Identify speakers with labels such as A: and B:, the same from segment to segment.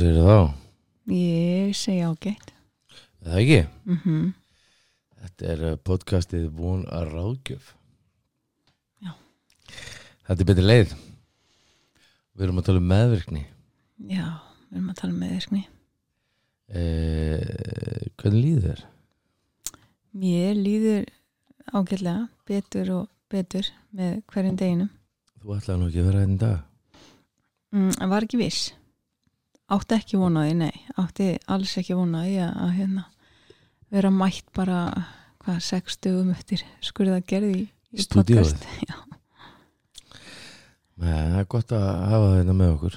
A: Hvað segir þá?
B: ég segi ágætt.
A: Það ekki?
B: mm
A: Þetta er uh, podcastið Von að ráðgjöf.
B: Já.
A: Þetta er betri leið. Við erum að tala um meðvirkni.
B: Já, við erum að tala með virkni
A: eh, Hvernig líður þér?
B: Mér líður ágætlega betur og betur með hverjum deginum.
A: Þú ætlaði nú ekki að vera hérna í dag.
B: Mm, var ekki viss átti ekki vonaði, nei. Átti alls ekki vonaði að, að hérna, vera mætt bara hvað, sex dögum eftir skurða gerði í, í podcast.
A: Nei, það er gott að hafa þetta með okkur.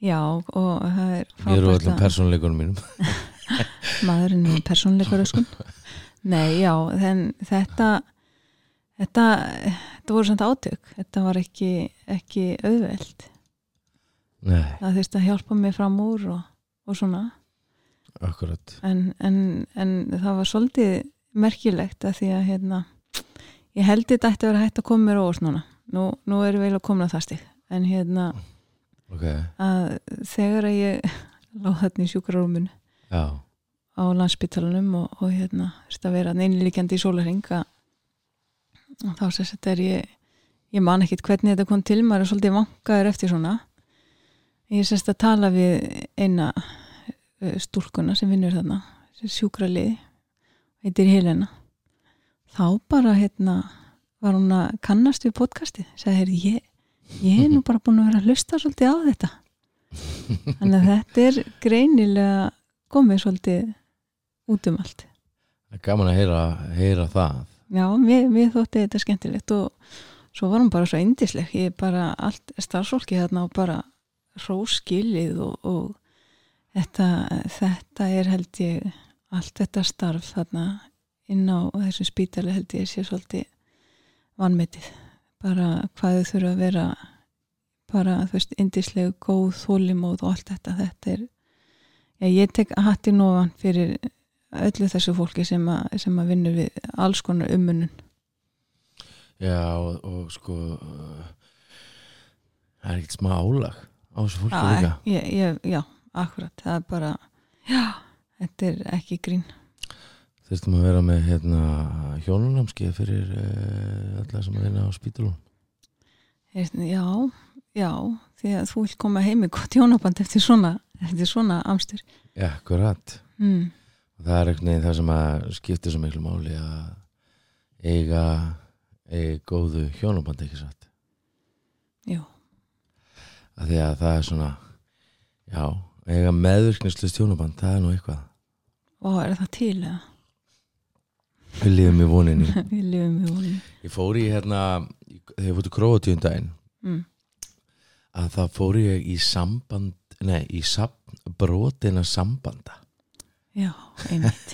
B: Já og það er frábært
A: öllum
B: að-
A: persónleikunum mínum.
B: Maðurinn er persónleikar sko. Nei, já, þen, þetta þetta þetta voru samt átök. Þetta var ekki, ekki auðveld
A: Nei,
B: það þurfti að hjálpa mig fram úr og, og svona.
A: Akkurat.
B: En, en, en það var svolítið merkilegt að því að hérna, ég held þetta ætti að vera hægt að koma mér óvart núna. Nú, nú erum við eiginlega komin að það stig. En hérna
A: Ok,
B: að þegar að ég láð þarna í sjúkrarúminu
A: já,
B: á landsbytalanum og, og hérna þurfti að vera einlíkjandi í sólarring að og þá sess þetta er ég ég man ekkit hvernig þetta kom til maður er svolítið vankaður eftir svona ég sérst að tala við eina uh, stúlkuna sem vinnur þarna sjúkraliði heitir Helena. Þá bara hérna var hún að kannast við podcasti sagði hér ég, ég er nú bara búin að vera að hlusta svolítið á þetta. Þannig að þetta er greinilega komið svolítið út um allt.
A: Það er gaman að heyra, heyra það.
B: Já, mér, mér þótti þetta skemmtilegt og svo var hún bara svo indisleg ég bara allt starfsfólki þarna og bara róskilið og, og þetta, þetta er held ég allt þetta starf þarna inn á þessum spítali held ég sé svolítið vanmetið. Bara hvað þau þurfa að vera bara þú veist indislegu góð þólimóð og allt þetta. Þetta er, já ég tek hatti nóvan fyrir öllu þessu fólki sem að, sem að vinnur við alls konar ummunun
A: Já, og, og sko það er ekkert smá álag á þessu fólki líka?
B: já, ég, ég, já, akkurat. Það er bara, já. þetta er ekki grín.
A: Þurftum að vera með hérna hjónunamskið fyrir uh, alla sem að vinna á spítulun
B: Heyrðu, já, já því að þú vil koma heim í gott hjónaband eftir svona, eftir svona amstur.
A: Já, akkurat.
B: Mm.
A: og það er eitthvað það sem að skiptir svo miklu máli að eiga eiga góðu hjónabandi ekki satt?
B: Jú,
A: að því að það er svona já, eiga meðvirknislust hjónaband það er nú eitthvað.
B: Og er það til eða?
A: við lífum í voninni.
B: Við lifum við honum
A: ég fór í hérna þegar ég fór til Króatíun daginn
B: mm.
A: að það fór ég í samband nei, í brotina sambanda.
B: Já, einmitt.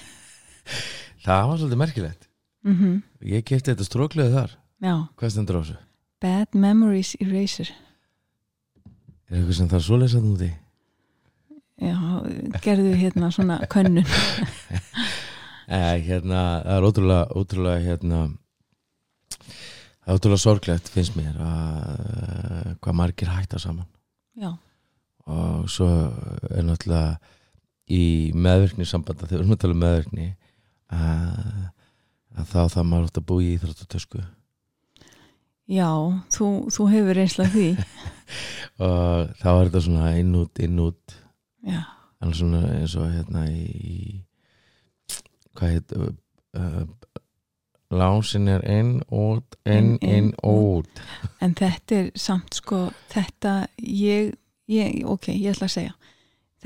A: Það var svolítið merkilegt.
B: Mm
A: ég kefti þetta stróklega þar.
B: Já,
A: hvað stendur á þessu?
B: Bad Memories Eraser
A: er eitthvað sem það er svoleiðs að núti?
B: Já, gerðu hérna svona könnun.
A: Eh, hérna, það er ótrúlega, ótrúlega hérna það er ótrúlega sorglegt finnst mér að uh, hvað margir hætta saman.
B: Já,
A: og svo er náttúrulega í meðvirkni sambanda þegar við erum að tala um meðvirkni að, að þá það maður átt að búa í íþróttatösku
B: já þú, þú hefur af því.
A: Og þá er þetta svona inn út, inn út.
B: Já,
A: en svona eins og hérna í hvað heit uh, lásin er inn, út inn,
B: Inn,
A: út.
B: en þetta er samt sko, þetta ég, ég, ok, ég ætla að segja.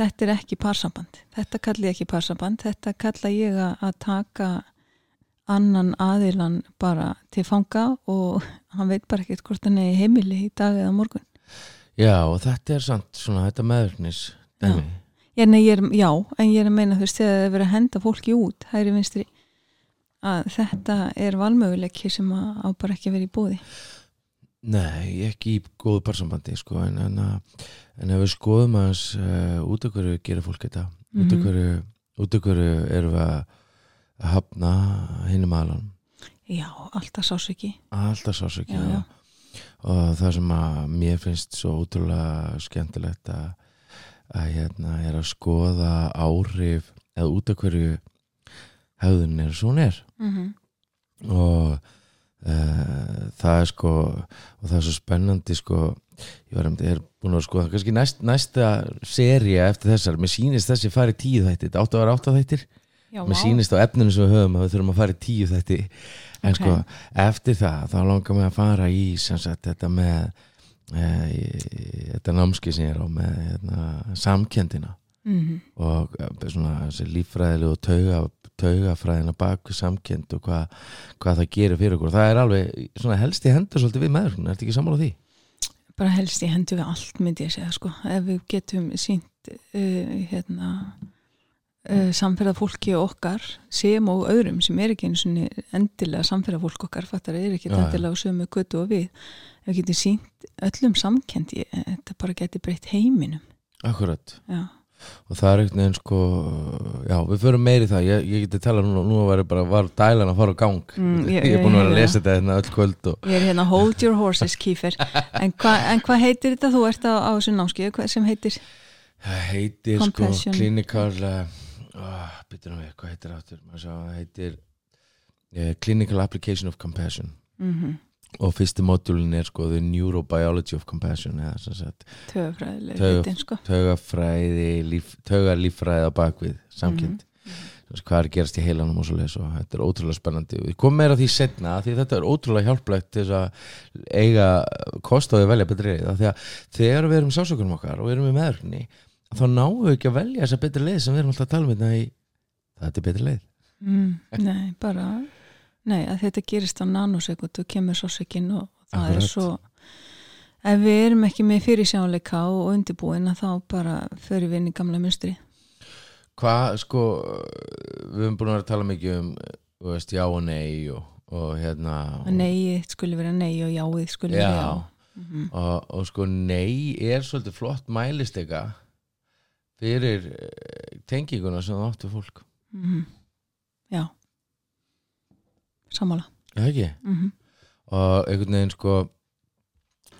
B: Þetta er ekki parsamband. Þetta kalli ég ekki parsamband. Þetta kalla ég að taka annan aðilan bara til fanga og hann veit bara ekkert hvort hann er í heimili í dag eða morgun.
A: Já og þetta er samt svona þetta
B: nei, ég er, já, en ég er að meina þú veist þegar það er verið að henda fólki út hægri vinstri að þetta er valmöguleiki sem að á bara ekki að vera í búði
A: Nei, ekki í góðu parsambandi sko, en, en, að- en ef við skoðum aðeins uh, út af hverju gerir fólk þetta
B: Mhm.
A: hverju, út af hverju erum við að að hafna hinnum aðlan
B: já, alltaf sásöki
A: alltaf sásöki
B: Já, já.
A: og það sem að mér finnst svo ótrúlega skemmtilegt að, að hérna er að skoða áhrif eða út af hverju höfðun er svo er.
B: Mm
A: og uh, það er sko og það er svo spennandi sko ég var er búin að skoða kannski næst, næsta seria eftir þessar. Mér sýnist þessi farið tíu þætti þetta áttu að vera átta þættir
B: Já,
A: mér sýnist á efninu sem við höfum að við þurfum að fara í tíu þætti en
B: Ok.
A: sko eftir það þá langar mig að fara í sagt þetta með e, þetta námski sem ég er á með hérna, samkendina
B: Mhm.
A: og eh, svona þessi líffræðilegu og tauga, taugafræðina bak við samkend og hvað, hvað það gerir fyrir okkur það er alveg svona helst í hendur svolítið við meður, ertu ekki sammála því?
B: bara helst í hendu við allt myndi ég segja sko, ef við getum sínt uh, hérna uh, samferða fólki okkar sem og öðrum sem er ekki einu sinni endilega samferða fólk okkar fattar er ekki
A: já.
B: endilega á sömu götu og við. Ef við getum sínt öllum samkendi þetta bara geti breytt heiminum.
A: Akkurat.
B: Já,
A: og það er einhvern veginn sko já, við förum meiri það, ég, ég geti tala nú, nú var ég bara, var dælan að fara á gang.
B: Mm, ég-
A: ég er búin að vera að lesa þetta hérna öll kvöld og
B: ég er hérna hold your horses kýfer. En, hva, hvað heitir þetta? Þú ert á, á þessu námskeið hvað sem heitir?
A: Það heitir sko
B: Compassion.
A: clinical uh, oh, byttur við, hvað heitir sá, það heitir uh, clinical application of compassion.
B: Mm
A: og fyrsti módulin er sko the neurobiology of compassion
B: heitin sko.
A: taugafræði líf, taugalíffræði á bakvið samkend
B: Mhm.
A: hvað er að gerast í heilanum og svo leis og þetta er ótrúlega spennandi. Við komum meira því setna því þetta er ótrúlega hjálplegt til þess að eiga kost á því að velja betri að þegar við erum sásökunum okkar og við erum í meðurni þá náum við ekki að velja þessa betri leið sem við erum alltaf að tala um þetta í þetta er betri leið
B: mm, nei, bara nei, að þetta gerist á nanosekund og kemur sásökin og það
A: Akkurat.
B: er svo ef við erum ekki með fyrirsjáleika og undirbúin að þá bara förum við inn í gamla munstri
A: hvað sko við höfum búin að vera að tala mikið um þú veist, já og nei og, og hérna
B: að nei skuli vera nei og jáið skuli vera já
A: Já.
B: Mhm.
A: og, og sko nei er svolítið flott mælistega fyrir eh, tenginguna sem það áttu fólk.
B: Mhm. já. Sammála.
A: Já ekki?
B: mm
A: og einhvern veginn sko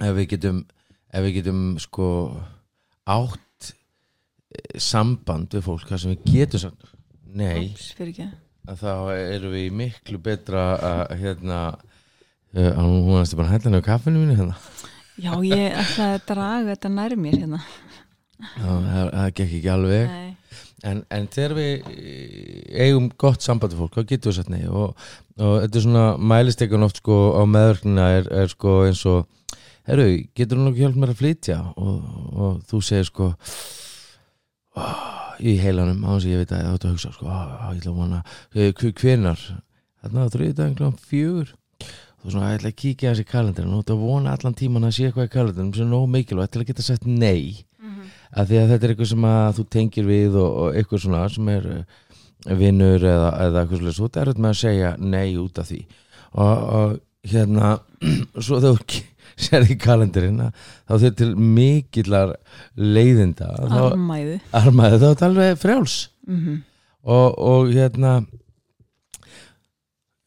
A: ef við getum ef við getum sko átt eh, samband við fólk þar sem við getum sagt nei, að þá erum við miklu betra að hérna uh, hún varst bara að hella henni á kaffinu mínu hérna.
B: Já, ég ætla að draga þetta nær mér hérna
A: það, gekk ekki alveg. En, en þegar við eh, eigum gott samband við fólk, þá getum við sagt nei og, og þetta er svona mælistekun oft sko á meðverknina er, er sko eins og herru, getur hún nokkuð hjálp mér að flytja? Og, og þú segir sko "Ah," í heilanum á þess að ég veit að það átt að hugsa sko, "Ah, ég ætla að vona. Hvenar, þarna á þriðdæðin klokkan fjögur. Þú svona, ég ætla að kíkja þessi kalendarinn og þú átt að vona allan tíman að sé eitthvað í kalendarinn sem er nóg mikilvægt til að geta sagt nei að því að þetta er eitthvað sem að þú tengir við og, og eitthvað svona sem er eh, vinnur eða, eða eitthvað svolítið svo er þetta með að segja nei út af því. Og, og hérna svo þegar þú sérði í kalendarinn að þá þau til mikillar leiðinda þá
B: armæðu.
A: Armaði þá er þetta alveg frjáls.
B: Mm
A: og, og hérna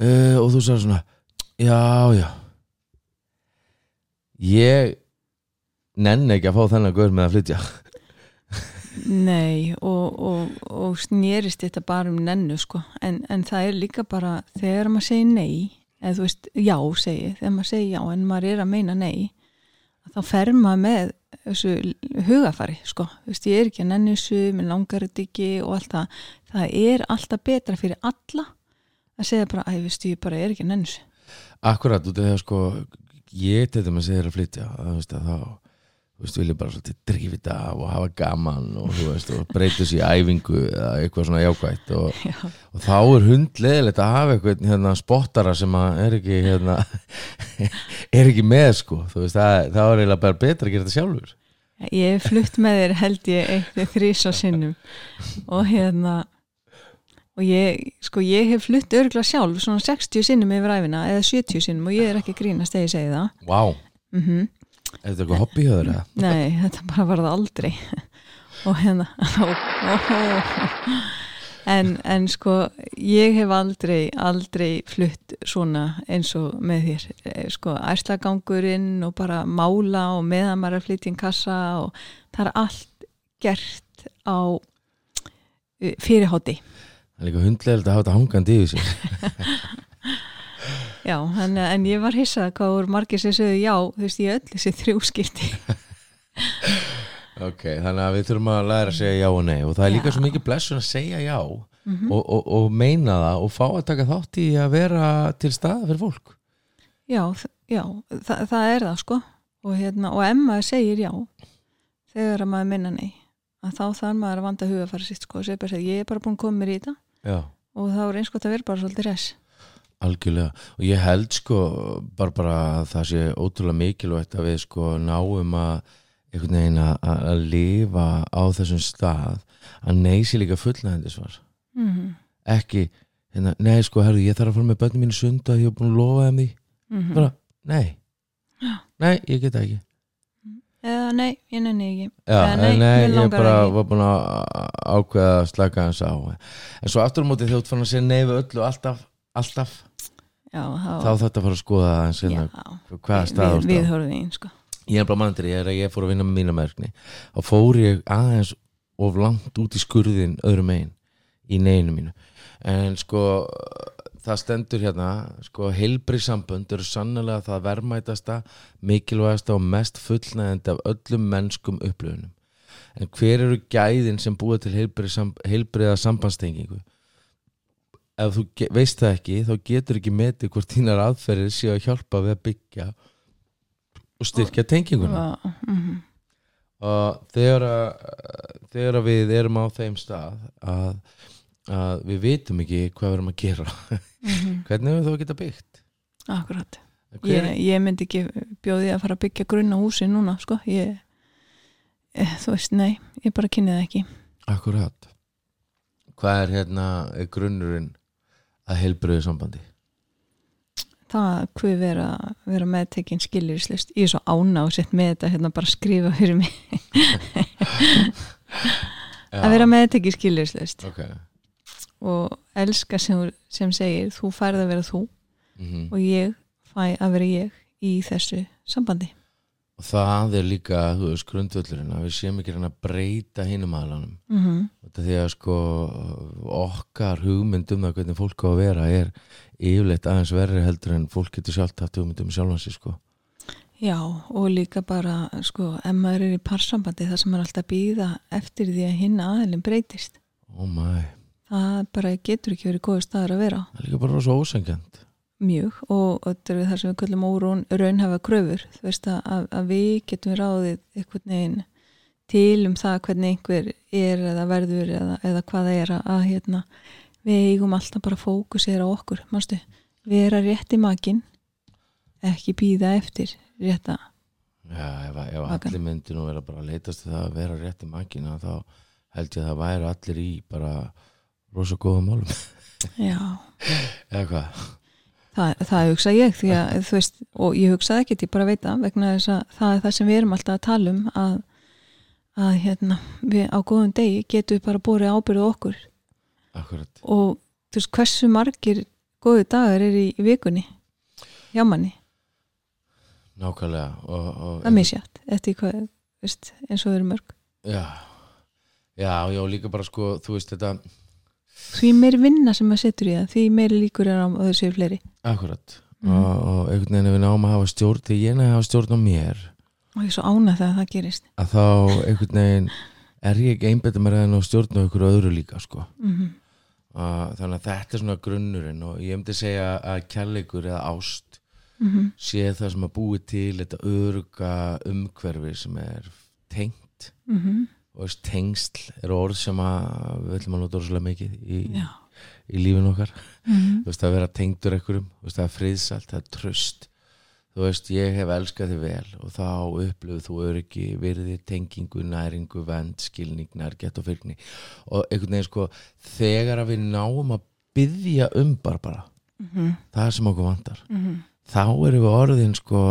A: uh, og þú sagði svona já, já. Ég nenni ekki að fá þennan gaur með að flytja
B: Nei og, og, og snýrist þetta bara um nennu sko. En, en það er líka bara þegar maður segir nei eða þú veist já segi þegar maður segir já en maður er að meina nei þá fer maður með þessu hugafari sko. Þú veist ég er ekki að nennu þessu, mér langar þetta ekki og allt það, það er alltaf betra fyrir alla að segja bara, æ, veist ég bara er ekki að nennu þessu.
A: Akkurat, af því að sko ég að segja þér að flytja að, veist, að þá þú veist, vil ég bara svolítið af og hafa gaman og, veist, og breyta sér í æfingu eða eitthvað svona jákvætt og,
B: Já,
A: og þá er hundleðilegt að hafa eitthvað hérna, spottara sem er ekki hérna, er ekki með sko. Þú veist, það, það er eiginlega bara betra að gera þetta sjálfur.
B: Ég hef flutt með þér held ég eitt þrís á sinnum. Og hérna og ég, sko ég hef flutt örgla sjálf svona 60 sinnum yfir æfina eða 70 sinnum og ég er ekki grínast þegar ég segi það.
A: Vá,
B: mm
A: er þetta eitthvað hobby hjá þér eða?
B: Nei, þetta bara var það aldrei. Og hérna en, en sko ég hef aldrei aldrei flutt svona eins og með þér. Eh, sko æslagangurinn og bara mála og meðan maður er að flytja inn kassa og það er allt gert á uh, fyrirhátti.
A: Það er líka hundlegilegt að hafa þetta hangandi yfir sér
B: Já, en, en ég var hissað hvað voru margir sem sögðu já, þú veist, ég öll þessi þrjúskipti
A: Ok, þannig að við þurfum að læra að segja já og nei og það er líka
B: Já.
A: svo mikið blessun að segja já
B: Mhm.
A: og, og, og meina það og fá að taka þátt í að vera til staða fyrir fólk.
B: Já, já það, það er það sko. Og, hérna, og maður segir já þegar að maður minna nei að þá þarf maður að vanda huga að fara sitt sko og segja bara, ég er bara búin að koma mér í þetta.
A: Já,
B: og þá er eins gott að vera bara svolítið res
A: algjörlega. Og ég held sko bara, bara að það sé ótrúlega mikilvægt að við sko náum að einhvern veginn að, lifa á þessum stað að nei sé líka fullnæðindisvar
B: mm -hmm.
A: ekki, hérna, nei sko herðu, ég þarf að fara með börnum mínu sund að ég hef búin að lofa þeim því. Bara, nei.
B: Já.
A: nei, ég get ekki.
B: Eða nei, ég nenni ekki.
A: Já,
B: Eða,
A: nei,
B: nei,
A: ég bara
B: ekki.
A: var búin að ákveða að slaka hans á. En svo aftur á móti ert fann að segja nei við öllu alltaf, alltaf
B: já,
A: þá þetta fara að skoða hérna, hvaða stað
B: við, við horfum í sko.
A: Ég er bara manntir, ég ég fór að vinna með mína merkni. Og fór ég aðeins of langt út í skurðin öðrum megin í neginu mínu. En sko það stendur hérna sko heilbrið sambönd eru sannlega það verðmætasta mikilvægasta og mest fullnæðandi af öllum mennskum upplöfunum en hver eru gæðin sem búa til heilbriða sambandstengingu ef þú veist það ekki þá getur ekki metið hvort þínar aðferðir séu að hjálpa við að byggja og styrkja tenginguna.
B: mm
A: og þegar að, þegar að við erum á þeim stað að, að við vitum ekki hvað við erum að gera hvernig hefur þú að geta byggt?
B: Akkurat. Ég, ég myndi ekki bjóði að fara að byggja grunna húsi núna sko. Ég, eh, þú veist, nei, ég bara kynni það ekki.
A: Akkurat. Hvað er hérna er grunnurinn að heilbröðu sambandi
B: það hvað vera, vera meðtekinn skilirislist ég er svo ána og sett með þetta hérna bara skrifa fyrir mig. Að vera meðtekinn skilirislist
A: ok.
B: Og elska sem, sem segir þú færð að vera þú
A: mm
B: og ég fæ að vera ég í þessu sambandi
A: og það er líka þú veist grundvöllurinn að við séum ekki reyna að breyta hinum aðlanum
B: mm -hmm.
A: Þetta því að sko okkar hugmynd um það hvernig fólk á að vera er yfirleitt aðeins verri heldur en fólk getur sjálft haft hugmynd um sjálfansi sko.
B: Já, og líka bara sko, ef maður er í parsambandi það sem er alltaf að býða eftir því að hinn aðeilin breytist.
A: Oh my,
B: það bara getur ekki verið góður staður að vera. Á
A: það er líka bara svo ósengjant
B: mjög og, þetta er það sem við kallum órún raunhafa kröfur. Að, að, við getum ráðið einhvern veginn til um það hvernig einhver er eða verður eða, eða hvað það er að, að hérna, við eigum alltaf bara fókusera okkur manstu, vera rétt í makin ekki býða eftir rétta
A: Já, ef, ef allir myndi nú vera bara að leitast við það að vera rétt í makina þá held ég að það væri allir í bara rosa góðum málum.
B: Já,
A: eða hvað
B: það, það hugsa ég því að þú veist, og ég hugsaði ekkert, ég bara veit það vegna þess að það er það sem við erum alltaf að tala um að, að hérna, við á góðum degi getum við bara búið ábyrðu okkur.
A: Akkurat,
B: og þú veist hversu margir góðu dagar er í, vikunni hjá manni,
A: nákvæmlega og, og,
B: það er misjátt eftir hvað, veist, eins og þau eru mörg.
A: Já, já, já, líka bara sko, þú veist þetta
B: því meiri vinna sem maður setur í það því meiri líkur er á að þau séu fleiri
A: Akkurat
B: Mhm.
A: og, og einhvern veginn ef við náum að hafa stjórn því ég næði að hafa stjórn á mér
B: og ég er svo ánað þegar það gerist
A: að þá einhvern veginn er ég ekki einbæta mér að ná stjórn á ykkur öðru líka sko.
B: mm
A: uh, þannig að þetta er svona grunnurinn og ég myndi segja að kærleikur eða ást
B: -hmm.
A: sé það sem að búi til þetta öruga umhverfi sem er tengt
B: Mm -hmm.
A: Og veist, tengsl er orð sem að við ætlum að nota orðslega mikið í, í lífin okkar.
B: Mm
A: þú veist að vera tengdur ekkurum þú veist það er friðsalt, það er tröst þú veist ég hef elskað þig vel og þá upplifðu þú öryggi virði, tengingu, næringu, vend skilning, nærgætt og fyrkni og einhvern veginn sko þegar að við náum að byggja um bara bara,
B: -hmm.
A: það sem okkur vantar.
B: Mm
A: þá erum við orðin sko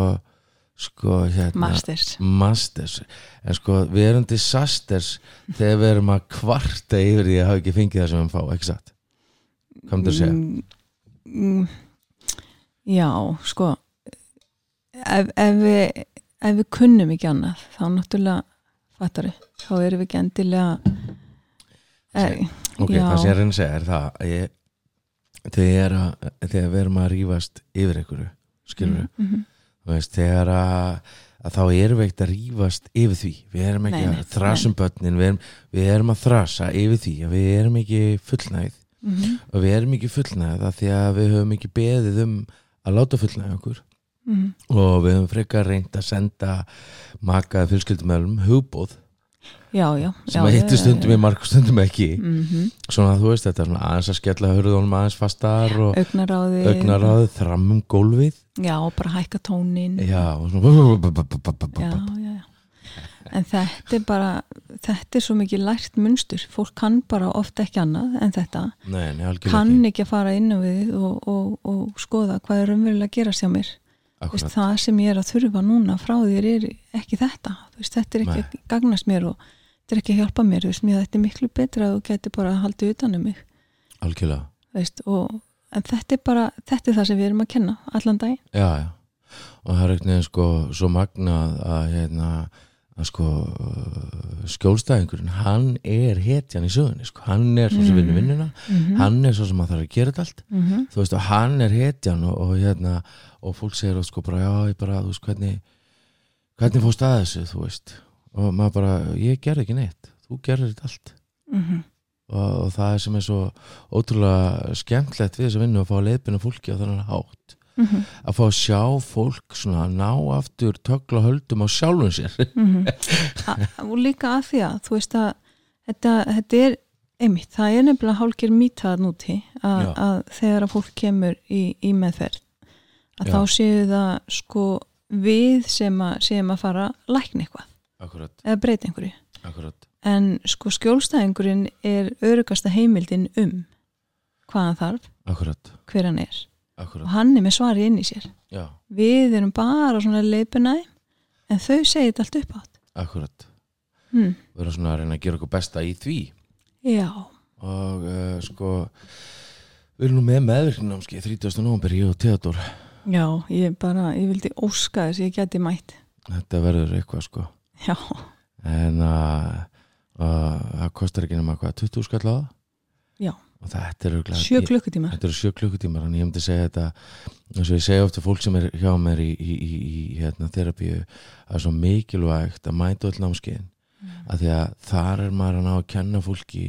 A: sko hérna
B: masters
A: masters en sko við erum disasters þegar við erum að kvarta yfir því að hafa ekki fengið það sem við fá, ekki satt hvað myndir að segja?
B: Mm, mm, Já, sko ef, ef, við, ef við kunnum ekki annað þá náttúrulega fattari, þá erum við ekki endilega e,
A: ok,
B: Já.
A: það sem ég er að reyna að segja er það að ég, þegar, að, þegar við erum að rífast yfir einhverju skilur við,
B: mm -hmm.
A: Veist, þegar að, að þá erum við ekkert að rífast yfir því, við erum ekki
B: Nei,
A: að þrasa um börnin, við erum, við erum að þrasa yfir því að við erum ekki fullnægð.
B: Mm
A: og við erum ekki fullnægð af því að við höfum ekki beðið um að láta fullnægð okkur.
B: -hmm.
A: og við höfum frekar reynd að senda makaði fjölskyldumölum hugbóð
B: já, já
A: sem að hittu stundum í marg stundum ekki.
B: Mm -hmm.
A: svona þú veist þetta aðeins að skella hörðunum aðeins fastar og
B: augnaráði
A: augnaráðið fram um gólfið.
B: Já, og bara hækka tónin
A: já og svona
B: já, já, já. en þetta er bara þetta er svo mikið lært munstur. Fólk kann bara ofta ekki annað en þetta.
A: Nei,
B: kann
A: ekki.
B: ekki að fara inn við og, og, og skoða hvað er raunverulega að gera hjá mér.
A: Akkurat.
B: það sem ég er að þurfa núna frá þér er ekki þetta. Veist, þetta er ekki
A: Nei.
B: að gagnast mér og þetta er ekki að hjálpa mér Veist, mér þetta er miklu betra að þú geti bara haldið utan um mig
A: algjörlega,
B: Veist, og, en þetta er bara þetta er það sem við erum að kenna allan dag
A: já, já og það er einhvern veginn sko svo magnað að hérna að sko skjólstæðingurinn hann er hetjan í sögunni sko. hann er svo sem
B: Mm.
A: vinnur vinnuna
B: -hmm.
A: hann er svo sem að þarf að gera allt
B: mm -hmm.
A: þú veist og hann er hetjan og, og hérna og fólk segir oft sko bara já ég bara þú veist hvernig hvernig fórst að þessu þú veist og maður bara ég gerði ekki neitt þú gerði þetta allt
B: Mhm.
A: og, og það er sem er svo ótrúlega skemmtlegt við þess að vinna að fá að leiðbina fólki á þannig hátt
B: Mhm.
A: að fá að sjá fólk svona ná aftur tökla höldum á sjálfum sér
B: Mhm. A- og líka að því að þú veist að þetta, þetta er einmitt, það er nefnilega hálgir mýtað núti að, að þegar að fólk kemur í, í meðferð að
A: Já.
B: þá séu það sko við sem að, séum að fara að lækna eitthvað
A: akkurat,
B: eða breyta einhverju.
A: Akkurat.
B: En sko skjólstæðingurinn er örugasta heimildin um hvað hann þarf,
A: akkurat,
B: hver hann er. Og
A: akkurat
B: hann er með svari inn í sér.
A: Já,
B: við erum bara svona leipinæ en þau segir þetta allt upp átt
A: akkurat.
B: Hm.
A: við erum svona að reyna að gera okkur besta í því.
B: Já,
A: og uh, sko við erum nú með meðvirknámski 30. november ég og Theodor
B: já, ég bara ég vildi óska þess að ég geti mætt.
A: Þetta verður eitthvað sko
B: já,
A: en að uh, það kostar ekki nema hvað 20 skall á það?
B: Já.
A: og þetta er örugglega-
B: sjö klukkutímar.
A: Þetta eru sjö klukkutímar þannig ég myndi segja þetta eins og ég segja ofta fólk sem er hjá mér í, í, í, í hérna, þerapíu að svo mikilvægt að mæta öll námskeiðin. Að því að þar er maður að ná að kenna fólki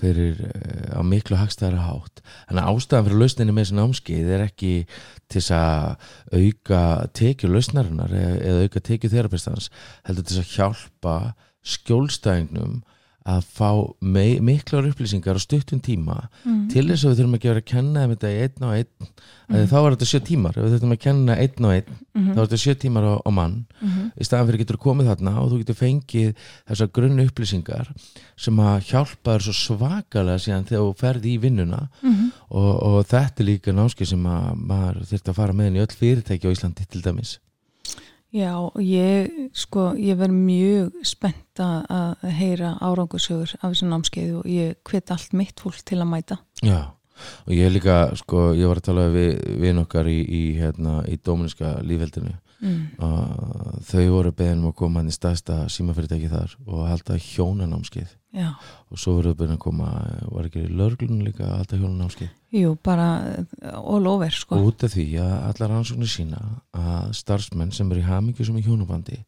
A: fyrir uh, á miklu hagstæðara hátt. Þannig að ástæðan fyrir lausninni með þessi námskeið er ekki til að auka tekju lausnarinnar eða, eða auka tekju þerapistans heldur til að hjálpa skjólstæðingnum að fá miklar upplýsingar á stuttum tíma
B: mm.
A: til þess að við þurfum að vera að kenna þeim þetta í einn og einn mm. þá er þetta sjö tímar ef við þurfum að kenna einn og einn
B: Mhm.
A: þá er þetta sjö tímar á, á mann
B: Mhm.
A: í staðan fyrir getur þú komið þarna og þú getur fengið þessar grunn upplýsingar sem að hjálpa þér svo svakalega síðan þegar þú ferði í vinnuna
B: Mhm.
A: og, og þetta er líka námski sem að maður þurft að fara með í öll fyrirtæki á Íslandi til dæmis
B: já, ég sko, ég verð mjög spennt að heyra árangusögur af þessu námskeið og ég hvet allt mitt fólk til að mæta.
A: Já, og ég líka sko, ég var að tala við vinn okkar í, í, hérna, í dóminiska lífveldinu
B: mm.
A: og þau voru beðin um að koma hann í staðsta símafyrirtæki þar og halda hjónanámskeið.
B: Já,
A: og svo voru beðin að koma var ekki lörglun líka að halda hjónanámskeið?
B: Jú, bara all over sko.
A: Og út af því að allar rannsóknir sína að starfsmenn sem eru í hamingu sem í hjónabandi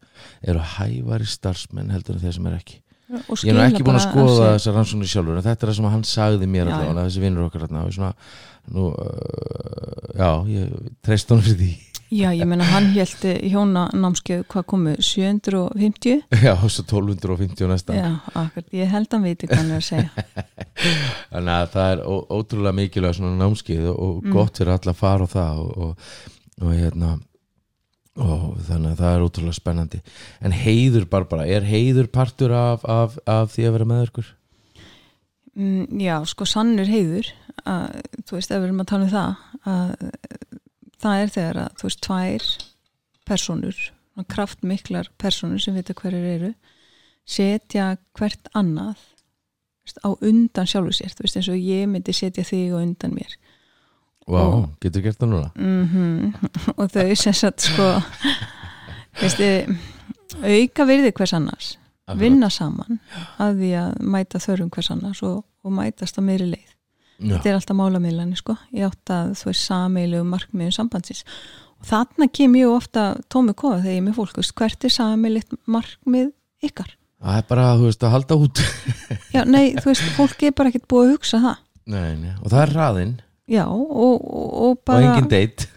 A: eru hæfari starfsmenn heldur en þeir sem er ekki. Ég er nú ekki búin að skoða þessar rannsóknir sjálfur en þetta er það sem hann sagði mér allavega þessi vinnur okkar uh, já, ég treyst honum fyrir því
B: já, ég meina hann held hjóna námskeið hvað komu, 750
A: já, svo 1250 næsta
B: já, akkurat, ég held að hann viti hvað hann er að segja
A: þannig að það er ótrúlega mikilvæg svona námskeið og, og
B: Mm.
A: gott fyrir alla að fara á það og, og, og hérna og þannig að það er ótrúlega spennandi en heiður Barbara, er heiður partur af, af, af því að vera með ykkur?
B: Mm, já, sko sannur heiður að, þú veist, ef við erum að tala um það að það er þegar að, þú veist, tvær personur, kraftmiklar personur sem vita hverjir eru setja hvert annað veist, á undan sjálfu sér, veist, eins og ég myndi setja þig á undan mér.
A: Vá,
B: Og-
A: getur gert það núna?
B: Mm og þau sem sagt sko veistu, auka virði hvers annars vinna saman að því að mæta þörfum hvers annars og, og mætast á meiri leið þetta er alltaf málamiðlani sko. Ég átt að þú veist sameilu markmiðum sambandsins. Og þarna kem ég ofta tómi kofa þegar ég er með fólk veist, hvert er sameilit markmið ykkar?
A: Það er bara, þú veist, að halda út.
B: Já, nei, þú veist, fólk er bara ekkert búið að hugsa það.
A: Nei, nei, og það er hraðinn.
B: Já, og, og, og
A: og
B: bara
A: engin date.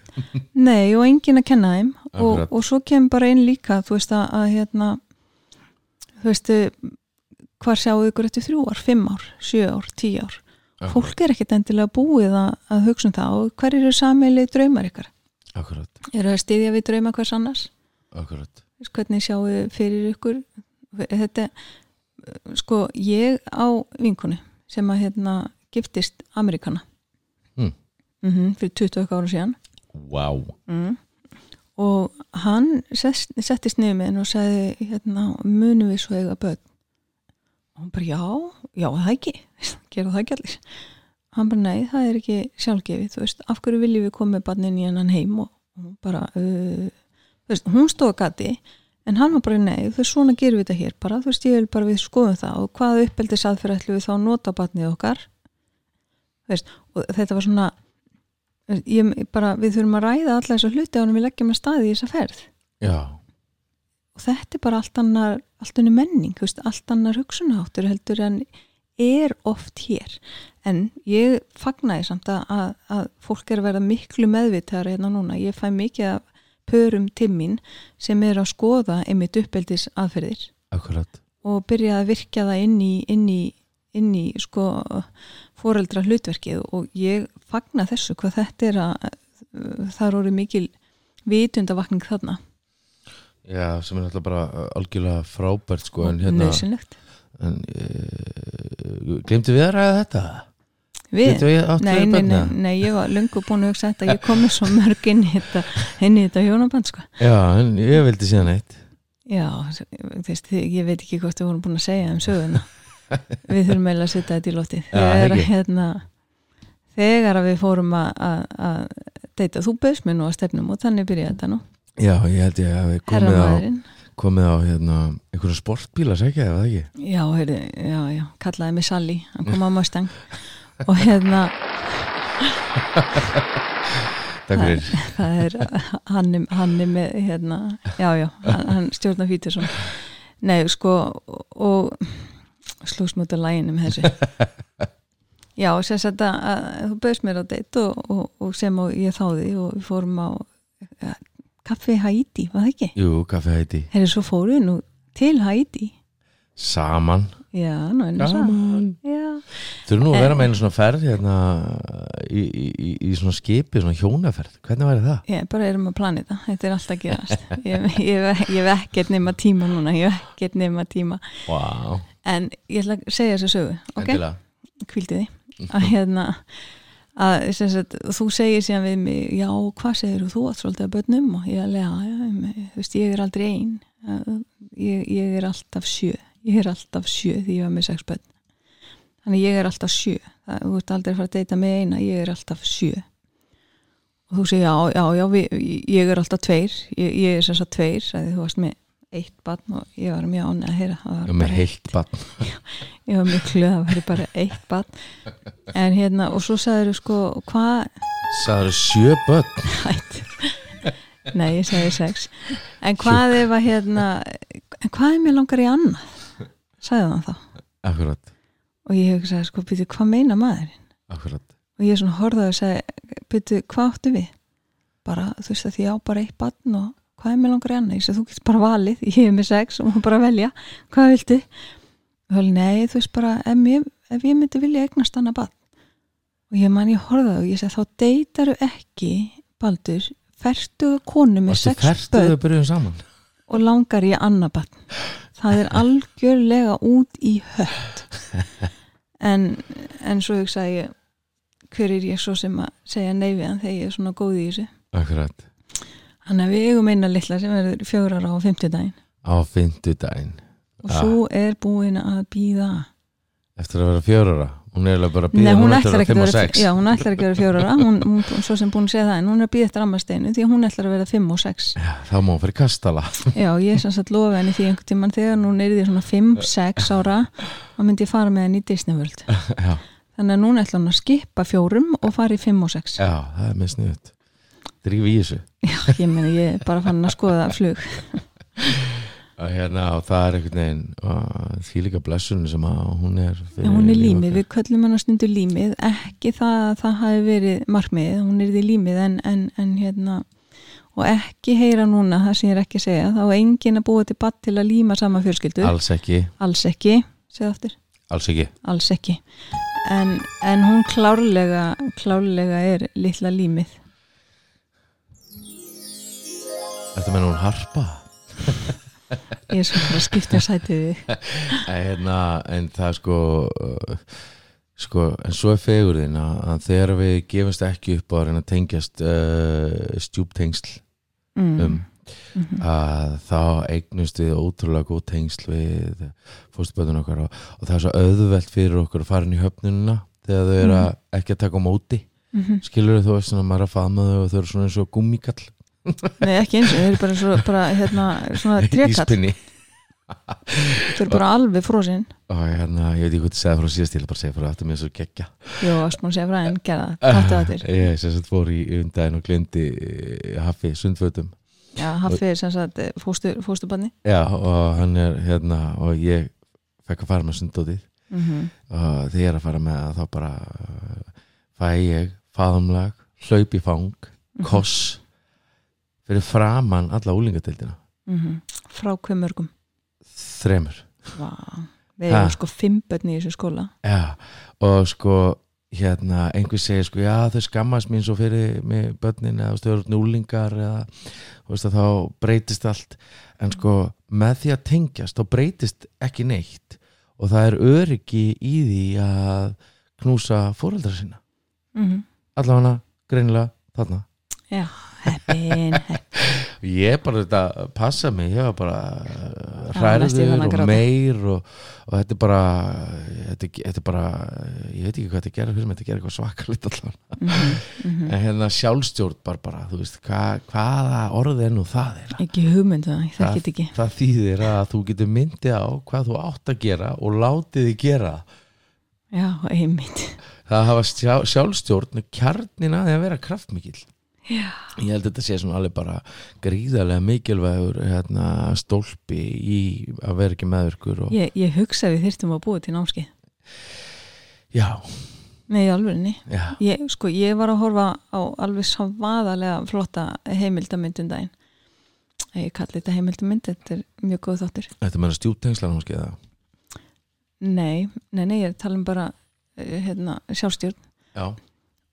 B: Nei, og engin að kenna þeim. Og, og svo kemur bara inn líka þú veist að, að hérna þú veist hvar sjáu ykkur eftir þrjú ár, fimm ár, sjö ár, tíu ár fólk er ekkert endilega búið að, að hugsa um það. Og hver eru sameilig draumar ykkar?
A: Akkurat,
B: eru það að styðja við drauma hvers annars?
A: Akkurat.
B: Hvernig sjáu þið fyrir ykkur? Þetta sko ég á vinkonu sem að hérna giftist Amerikana
A: Mm.
B: Mhm, fyrir 20 ára síðan.
A: Vá,
B: mm. og hann sest, settist niður með henn og sagði hérna, munum við svo eiga börn? Og hann bara já, já það ekki gera það ekki allir. Hann bara nei, það er ekki sjálfgefið þú veist, af hverju viljum við koma með barnin í hennan heim? Og hún bara uh, þú veist, hún stóð að gati en hann var bara nei, þú veist, svona gerum við þetta hér bara, þú veist, ég vil bara við skoðum það. Og hvaða uppeldis aðferð ætlum við þá að nota barnið okkar? Þú veist, og þetta var svona ég, bara, við þurfum að ræða alla þessa hluti ánum við leggjum að staði í þessa ferð.
A: Já,
B: og þetta er bara allt annar allt annar menning, þú veist, allt annar hugsunaháttur heldur en er oft hér, en ég fagnaði samt að, að, að fólk er að verða miklu meðvitaðar hérna núna. Ég fæ mikið af pörum til mín sem er að skoða einmitt uppeldis aðferðir
A: akkurat.
B: Og byrja að virkja það inn í, inn í, inn í sko foreldra hlutverkið og ég fagna þessu hvað þetta er að er orðið mikil vitundavakning þarna.
A: Já, sem er alltaf bara uh, algjörlega frábært sko en hérna
B: nöðsynlegt
A: en, uh, Glemdi við að ræða þetta?
B: við, nei, nei, nei, nei, ég var löngu búin að hugsa þetta. Ég komið svo mörg inn í þetta inn í þetta hjónaband sko.
A: Já, en ég vildi síðan eitt.
B: Já, þú veist, ég veit ekki hvort við vorum búin að segja um söguna. Við þurfum eiginlega að setja þetta í lotið
A: Já,
B: þegar, hérna, þegar við fórum að- deyta þú bauðst mér nú að stefnum og þannig byrjaði þetta nú.
A: Já, ég held ég að við komið á, komið á hérna, einhverja sportbíla, segja það ekki?
B: já, heyrðu, já, já, kallaði mig Sally hann kom á Mustang. Og hérna,
A: Takk fyrir.
B: Það er hann, er- hann er með hérna, já, já, hann, hann stjórnar fítur svona. Nei, sko og slúst mútið læginu með þessu. Já, sem sagt að þú bauðst mér á deitt og, og, og sem og ég þáði og við fórum á kaffi Haiti, var það ekki?
A: Jú, kaffi hætti
B: Herri, svo fórum við nú til Haiti.
A: Saman.
B: Já, nú einu saman.
A: Saman
B: já,
A: Þú eru nú að vera með einu svona ferð hérna í, í, í, svona skipi, svona hjónaferð. Hvernig væri það?
B: ég bara erum að plana þetta þetta er alltaf að gerast. Ég, ég, ég, ekkert nema tíma núna. Ég ekkert nema tíma.
A: Wow.
B: en ég ætla að segja þessu sögu ok, kvíldi því að hérna að sagt, þú segir síðan við mig já, hvað segir þú? Átt svolítið að börnum. Og ég þú veist, ég er aldrei ein. Ég, ég er alltaf sjö. Ég er alltaf sjö því ég var með sex börn. Þannig ég er alltaf sjö. Það, þú ert aldrei að fara að deyta með eina ég er alltaf sjö. Og þú segir, já, já, já, við, ég er alltaf tveir. Ég, ég er sagt tveir, þú varst með eitt barn og ég var mjög ánægð að heyra það var
A: með heilt bann
B: ég var miklu að það væri bara eitt barn. En hérna og svo sagður þú sko hvað?
A: Sæður sjö börn?
B: Hætt nei ég segi sex. En hvað ef að hérna en hvað er mér langar í annað? Sagði hann þá.
A: Akkurat,
B: og ég hef sagði sko byrju hvað meina maðurinn?
A: Akkurat.
B: Og ég svona horfði og sagði byrju hvað áttu við? Bara þú veist að því ég á bara eitt barn og hvað er mér langar í annað? Ég sagði þú getur bara valið. Ég hef með sex og maður bara velja. Hvað viltu? Og það nei þú veist bara ef ég, ef ég myndi vilja eignast annað barn. Og ég man ég horfði og ég segi þá deytaru ekki Baldur ferstu konu með
A: Varstu
B: sex börn og langar ég annað barn. Það er algjörlega út í hött. En, en svo hugsaði ég hver er ég svo sem að segja nei við hann þegar ég er svona góð í þessu?
A: Akkurat
B: þannig að við eigum eina litla sem verður fjórar á 50 daginn
A: Á fimmtudaginn.
B: Og
A: Ja.
B: svo er búin að býða
A: Eftir að vera fjörara hún er eiginlega bara að
B: Nei,
A: býða
B: hún
A: hún
B: ætlar
A: að
B: ekki að
A: 5 og
B: vera
A: 6
B: já, hún ætlar ekki að vera fjóra ára hún, hún, svo sem búin að segja það, en hún er að býða eftir ammasteinu því að hún ætlar að vera 5 og 6
A: Já, þá má hún fyrir kastala.
B: Já, ég er sanns að lofa henni því einhvern tíman þegar hún er því svona 5-6 ára þá myndi ég fara með henni í Disney World.
A: Já,
B: þannig að núna ætlar hún að skipa fjórum og fara í 5 og 6
A: já það er með sniðut Drífi í þessu.
B: Já, ég meni, ég er bara fann að skoða flug.
A: Og hérna, og það er einhvern veginn því líka blessunni sem að hún er fyrir
B: hún er límið, við köllum hann á stundu límið. Ekki það að það hafi verið markmið, hún er því límið en, en, en hérna og ekki heyra núna, það sem ég er ekki að segja þá er engin að búa til batt til að líma sama fjölskyldu,
A: Alls ekki,
B: alls ekki segð aftur,
A: alls ekki.
B: Alls ekki. En, en hún klárlega klárlega er litla límið
A: Þetta með hún harpa
B: ég er svo fyrir að skipta sætið við
A: en, hérna, en það sko uh, sko, en svo er fegurðin að, að þegar við gefumst ekki upp að reyna að tengjast uh, stjúptengsl
B: mm.
A: um
B: Mhm.
A: að þá eignust við ótrúlega góð tengsl við fóstböðun okkar og, og það er svo auðvelt fyrir okkur að fara inn í höfnununa þegar þau eru að ekki að taka á móti
B: Mhm.
A: skilur þú veist svona maður er að faðma þau og þau eru svona eins og gummikall
B: Nei, ekki eins og þau eru bara, svo, bara hérna, svona
A: íspinni.
B: Þau eru bara alveg frósin
A: og hérna, ég veit ekki hvað það segja frá síðast ég vil bara segja frá þetta með svo geggja
B: Jó, Asmún segja frá en gera það, tattu það til.
A: Ég sem sagt fór í undaginn og glindi haffi sundfötum.
B: Já, Hafið sem sagt eh, fóstur, fósturbanni
A: já og hann er hérna og ég fekk að fara með sundótið.
B: Mm -hmm.
A: og þegar ég er að fara með það þá bara uh, fæ ég faðumlag, hlaup í fang
B: Mhm.
A: koss fyrir framann alla úlingadeildina
B: Mhm. Frá hver mörgum?
A: Þremur.
B: Vá, Við
A: Ha.
B: erum sko fimm börn í þessu skóla.
A: Já, og sko hérna, einhver segir sko já þau skammast mín svo fyrir mig börnin eða stöður núlingar eða veist þá breytist allt. En sko með því að tengjast þá breytist ekki neitt. Og það er öryggi í því að knúsa fóreldra sína.
B: Mm -hmm.
A: allavega greinilega þarna.
B: Já, heppin, heppin.
A: Ég bara þetta passa mig. Ég var bara hræður og meir og, og þetta er bara þetta, þetta er bara ég veit ekki hvað þetta gerir fyrir mig, þetta gerir eitthvað svakalit allavega.
B: Mm -hmm.
A: en hérna sjálfstjórn bara bara, þú veist, hva, hvaða orð er nú það er
B: Ekki hugmynd það,
A: Það-
B: þetta ekki.
A: það þýðir að þú getur myndi á hvað þú átt að gera og látið þið gera.
B: Já, einmitt.
A: Það að hafa sjá, sjálfstjórn er kjarnin að vera kraftmikill
B: Já,
A: ég held að þetta sé svona alveg bara gríðarlega mikilvægur hérna, stólpi í að vera ekki meðvirkur og...
B: ég, ég hugsa við þyrftum að búa til námskeið.
A: Já,
B: Nei,
A: já,
B: ég, sko, ég var að horfa á alveg svaðalega flotta heimildamyndum daginn. Ég kalli þetta heimildamynd þetta er mjög góð þáttur.
A: Þetta meina stjúptengslan áskið það
B: nei, nei, nei, ég tala um bara eh, hérna, sjálfstjórn.
A: Já,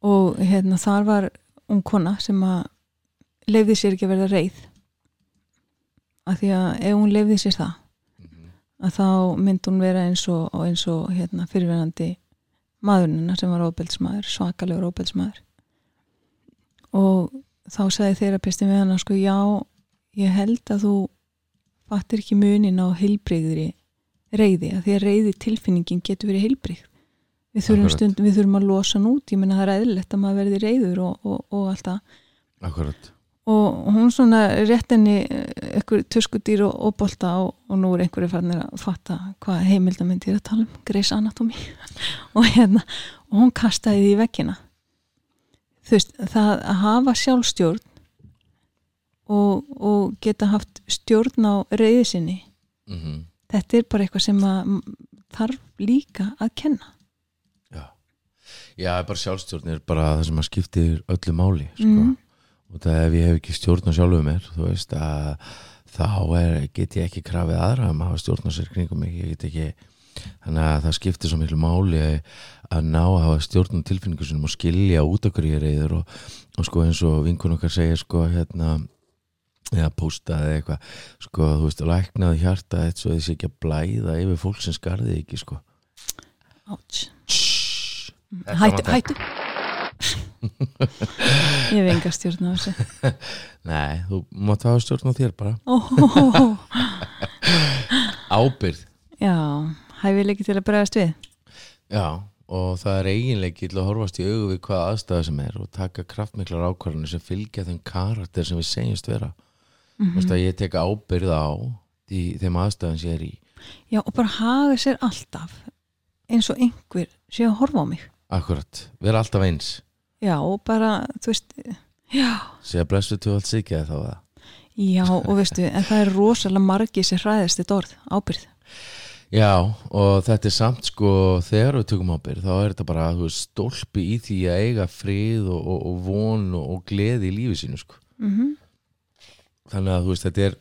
B: og hérna, þar var ung kona sem að leifði sér ekki að verða reið. Af því að ef hún leifði sér það að þá myndi hún vera eins og, og eins og hérna, fyrirverandi maðurnina sem var óbeldsmaður, svakalegur óbeldsmaður og þá sagði þerapisti með hana sko já, ég held að þú fattir ekki munin á heilbrigðri reyði, að því að reyði tilfinningin getur verið heilbrigð við þurfum, stund, við þurfum að losa hann út. Ég menna það er eðlilegt að maður verði reyður og, og, og allt það.
A: Akkurat.
B: Og hún svona rétt henni ykkur tuskudýr og, og bolta og, og nú er einhverju fannir að fatta hvað heimildamindi er að tala um. Grey's Anatomy. Og hérna og hún kastaði því vekkina þú veist, það að hafa sjálfstjórn og, og geta haft stjórn á reyði sinni
A: mm
B: þetta er bara eitthvað sem að þarf líka að kenna
A: já, bara sjálfstjórn er bara það sem að skiptir öllu máli sko.
B: Mhm.
A: og það ef ég hef ekki stjórn á sjálfu mér þú veist að þá er, get ég ekki krafið aðra um að hafa stjórn á sér kringum mig ég get ekki þannig að það skiptir svo miklu máli að ná að hafa stjórn á tilfinningu sinum og skilja út okkur í reyður og, og sko eins og vinkun okkar segir sko hérna eða postaði eða eitthvað sko þú veist læknaði hjarta eitt svo þessi ekki að blæða yfir fólk sem skarði ekki sko
B: Áts. Hættu, hættu. Ég hef enga stjórn á þessu.
A: Nei, þú mátt hafa stjórn á þér bara.
B: Oh,
A: ábyrð
B: já, hæfileiki til að bregðast við.
A: Já, og það er eiginleiki til að horfast í augu við hvað aðstæða sem er og taka kraftmiklar ákvarðanir sem fylgja þeim karakter sem við segjumst vera. Mm -hmm. að ég tek ábyrð á í þeim aðstæðan sem ég er í.
B: Já, og bara haga sér alltaf eins og einhver sé að horfa á mig
A: Akkurat, vera alltaf eins.
B: Já, og bara, þú veist Já,
A: Sé að blessu til allt sikið þá það
B: já, og veistu en það er rosalega margi sem hræðist þetta orð, ábyrð
A: Já, og þetta er samt sko þegar við tökum ábyrð, þá er þetta bara þú veist, stólpi í því að eiga frið og, og, og von og, og gleði í lífi sínu sko.
B: mm
A: þannig að þú veist, þetta er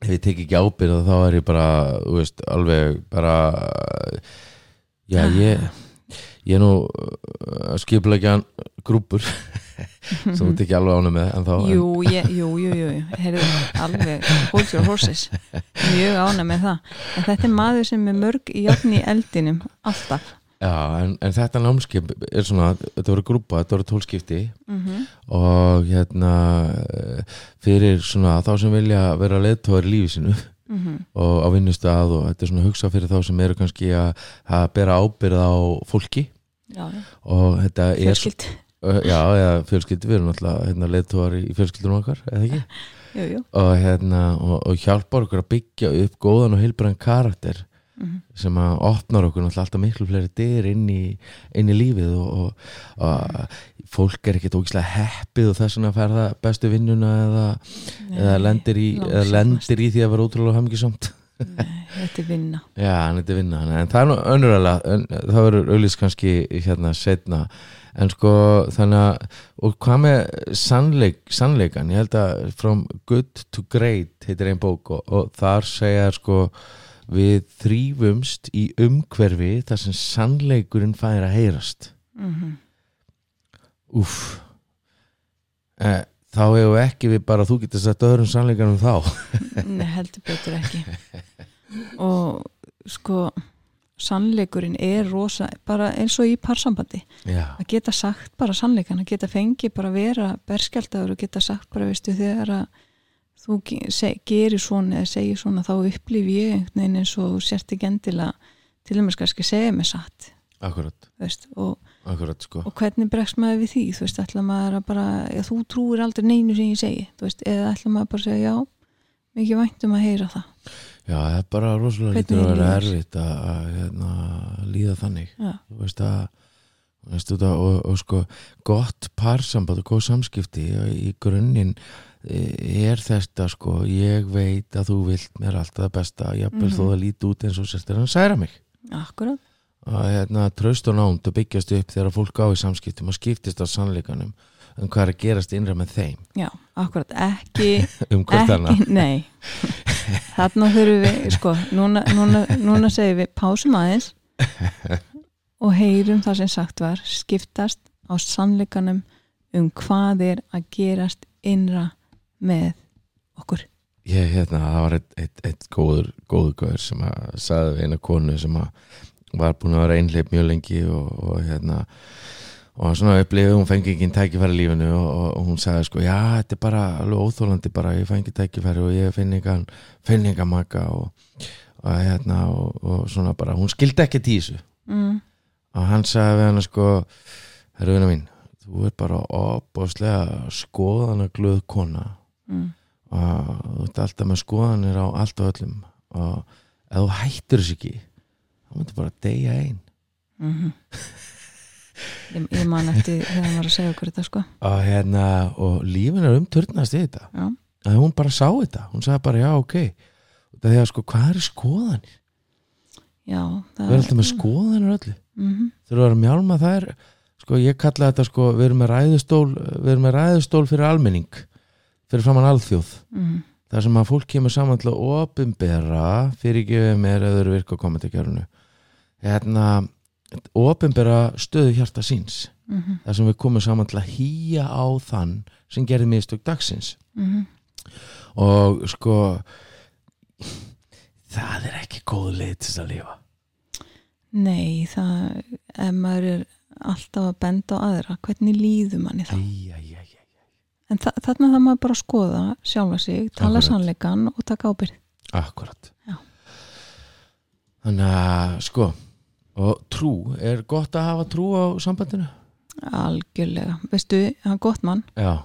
A: ef ég tek ekki ábyrð þá er ég bara, þú veist, alveg bara já, ég ég er nú uh, skipleggjan grúpur sem þú tek ekki alveg ánum með en þá,
B: Jú, ég, jú, jú, jú, heyrðu, alveg hold your horses. Mjög ána með það. En þetta er maður sem er mörg í jafn í eldinum alltaf.
A: Já, en, en þetta námskip er svona, þetta voru grúpa, þetta voru tólskipti
B: mm
A: og hérna eh, fyrir svona þá sem vilja vera leðtóðar í lífi sínu
B: Mhm.
A: og á vinnustað og þetta er svona hugsa fyrir þá sem eru kannski að, að bera ábyrð á fólki
B: já, já,
A: og þetta er
B: fjölskyld
A: Já, eða fjölskyldi, við erum náttúrulega hérna, leðtúar í fjölskyldunum okkar, eða ekki?
B: jú, jú,
A: Og, hérna, og, og hjálpar okkur að byggja upp góðan og heilbrann karakter
B: Mhm.
A: sem að opnar okkur alltaf miklu fleiri dyr inn í, inn í lífið og, og, og fólk er ekkert ógislega heppið og þess fær það bestu vinnuna eða, eða, lendir í, eða lendir í því að vera ótrúlega hamngisamt
B: þetta er vinna.
A: Já, þetta er vinna en það er nú önnurlega það verður auðvitað kannski hérna setna en sko þannig að og hvað með sannleik, sannleikan ég held að from good to great heitir einn bók og, og þar segja sko við þrýfumst í umhverfi þar sem sannleikurinn fær að heyrast.
B: Mm
A: Úff. Eh, þá hefur ekki við bara þú getur sagt öðrum sannleikanum þá.
B: Nei, heldur betur ekki. Og sko sannleikurinn er rosa bara eins og í parsambandi.
A: Já,
B: að geta sagt bara sannleikan að geta fengið bara vera berskjaldar og geta sagt bara veistu þegar að þú gerir svona eða segir svona þá upplifi ég einhvern veginn eins og þú sért ekki endilega til dæmis kannski segja mig satt.
A: Akkurat,
B: veist, og,
A: akkurat sko.
B: Og hvernig bregst maður við því? Þú veist, ætla maður að bara já, þú trúir aldrei neinu sem ég segi veist, eða ætla maður bara að segja já mikið væntum að heyra það.
A: Já, það er bara rosalega lítur að vera erfitt að, að hérna, líða þannig.
B: Já,
A: þú veist að, þú veist, þetta, og, og sko gott parsamband og góð samskipti í grunninn e, er þetta sko ég veit að þú vilt mér alltaf það besta jafnvel
B: Mhm.
A: þó það líti út eins og sérst er hann særa mig.
B: Akkurat
A: að hérna, traust og nánd og byggjast upp þegar fólk á í samskiptum og skiptist á sannleikanum um hvað er að gerast innra með þeim.
B: Já, akkurat, ekki
A: um annað
B: ekki, nei. Þarna þurfum við, sko núna, núna, núna segjum við pásum aðeins og heyrum það sem sagt var skiptast á sannleikanum um hvað er að gerast innra með okkur.
A: Ég, hérna, það var eitt, eitt, eitt góður, góður gaur sem að sagði eina konu sem að var búin að vera einhleip mjög lengi og, og hérna og svona upplifið, hún fengi ekki tækifæri lífinu og, og, og hún sagði sko, já, þetta er bara alveg óþólandi bara, ég fengi tækifæri og ég finn engan, finn engan maka og, og hérna og, og svona bara, hún skildi ekki þessu.
B: Mm,
A: og hann sagði við hann sko, herru vinna mín þú er bara opbóðslega skoðana glöð kona
B: mm,
A: og þú ert alltaf með skoðanir á allt og öllum og ef þú hættir þessu ekki þá myndir bara deyja ein.
B: Mm ég, ég man eftir þegar hann var að segja okkur þetta sko.
A: Og hérna, og lífin er umturnast í þetta.
B: Já,
A: að hún bara sá þetta, hún sagði bara já ok. Það er sko, hvað eru skoðanir?
B: Já
A: við erum alltaf með skoðanir öllu.
B: Mm
A: þurfum að vera að mjálma það er sko, ég kalla þetta sko, við erum með ræðustól við erum með ræðustól fyrir almenning fyrir framann alþjóð.
B: Mm,
A: þar sem að fólk kemur saman til að opinbera fyrir gefið eða eru virka á kommentarkjörnu hérna opinbera stöðu hjarta síns
B: mm,
A: þar sem við komum saman til að hýja á þann sem gerði mistök dagsins
B: mm,
A: og sko það er ekki góð leið til þess að lifa
B: nei það ef maður er alltaf að benda á aðra hvernig líður manni
A: æj, æj, æj, æj.
B: En þa þarna það maður bara skoða sjálfa sig, tala
A: Akkurat.
B: sannleikan og taka ábyrgð.
A: akkurat
B: Já.
A: þannig að sko og trú, er gott að hafa trú á sambandinu?
B: algjörlega, veistu, hann gott mann
A: Já,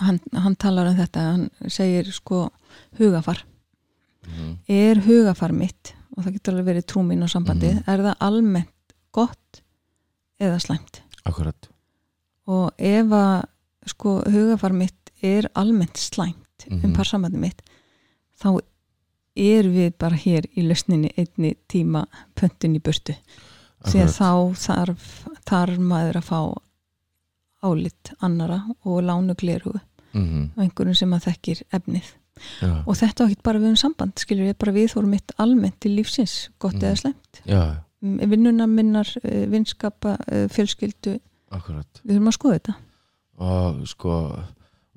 B: hann, hann talar um þetta, hann segir sko hugafar
A: Mhm.
B: er hugafar mitt og það getur alveg verið trú mín á sambandið
A: Mhm.
B: er það almennt gott eða slæmt
A: akkurat
B: og ef að sko hugafar mitt er almennt slæmt um
A: Mhm.
B: parsambandið mitt þá er við bara hér í lausninni einni tíma pöntin í burtu. Því að þá þarf, þarf maður að fá álit annara og lánu glerugu
A: Mhm,
B: og einhverjum sem að þekkir efnið.
A: Já,
B: og þetta á ekki bara við um samband skilur ég bara við fórum mitt almennt til lífsins gott
A: Mhm.
B: eða slemt vinnuna minnar, eh, vinskapa eh, fjölskyldu,
A: akkurat.
B: Við þurfum að skoða þetta.
A: Og sko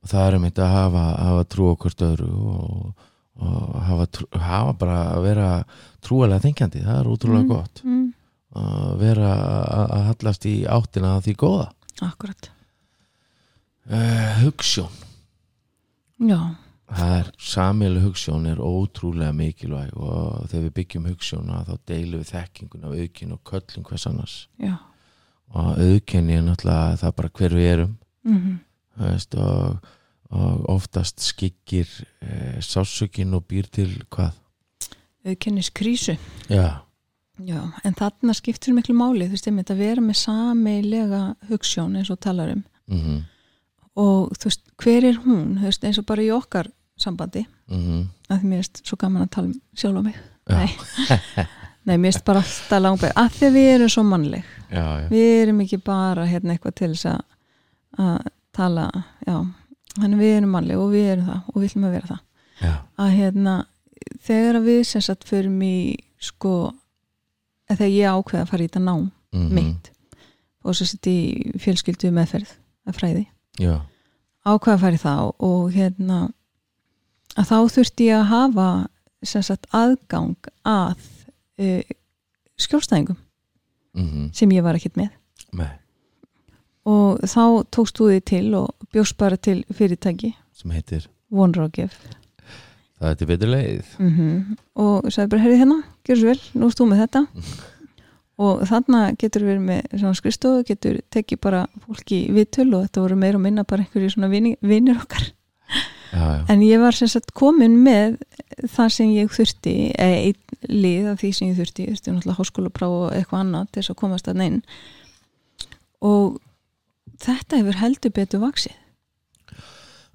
A: það er mitt að hafa, hafa trú okkur öðru og, og hafa, hafa bara að vera trúalega þengjandi, það er útrúlega
B: Mm.
A: gott.
B: mm.
A: að vera að hallast í áttina að því góða.
B: Akkurat,
A: uh, Hugsjón.
B: Já.
A: Það er, samilu hugsjón er ótrúlega mikilvæg og þegar við byggjum hugsjóna þá deilum við þekkingun af aukin og köllum hvers annars.
B: Já,
A: og aukinni er náttúrulega það bara hver við erum.
B: Mm
A: þú veist, og, og oftast skikkir e, sásökin og býr til hvað?
B: Auðkennis krísu.
A: Já,
B: já, en þarna skiptir miklu máli þú veist, einmitt að vera með sameilega hugssjón eins og talar um.
A: Mhm,
B: og þú veist, hver er hún? Þú veist, eins og bara í okkar sambandi.
A: Mhm.
B: Að því mér erst svo gaman að tala um sjálf á mig. Nei. Nei, mér erst bara alltaf langbæð að því við erum svo mannleg.
A: Já, já,
B: við erum ekki bara hérna eitthvað til þess að- að tala já, þannig við erum mannleg og við erum það og við ætlum að vera það.
A: Já,
B: að hérna, þegar við sem sagt förum í sko þegar ég ákveða að fara í þetta nám
A: mhm,
B: mitt og svo sett í fjölskyldu meðferð að fræði
A: já,
B: ákveða að fara í það og hérna að þá þurfti ég að hafa sem sagt aðgang að uh, skjólstæðingum
A: mhm,
B: sem ég var ekkert með.
A: Með
B: og þá tókst þú þig til og bjóst bara til fyrirtæki.
A: Sem heitir?
B: OneRockef
A: það til betur leið.
B: Mm og sagði bara, herri hérna, gjör svo vel nú erst þú með þetta. Og þarna getur verið með skristofu getur tekið bara fólki í viðtöl og þetta voru meira og minna bara einhverju svona vinir okkar.
A: Já, já,
B: en ég var sem sagt komin með það sem ég þurfti eða einn lið af því sem ég þurfti. Ég þurfti náttúrulega háskólapráf og eitthvað annað til þess að komast að neinn og þetta hefur heldur betur vaksið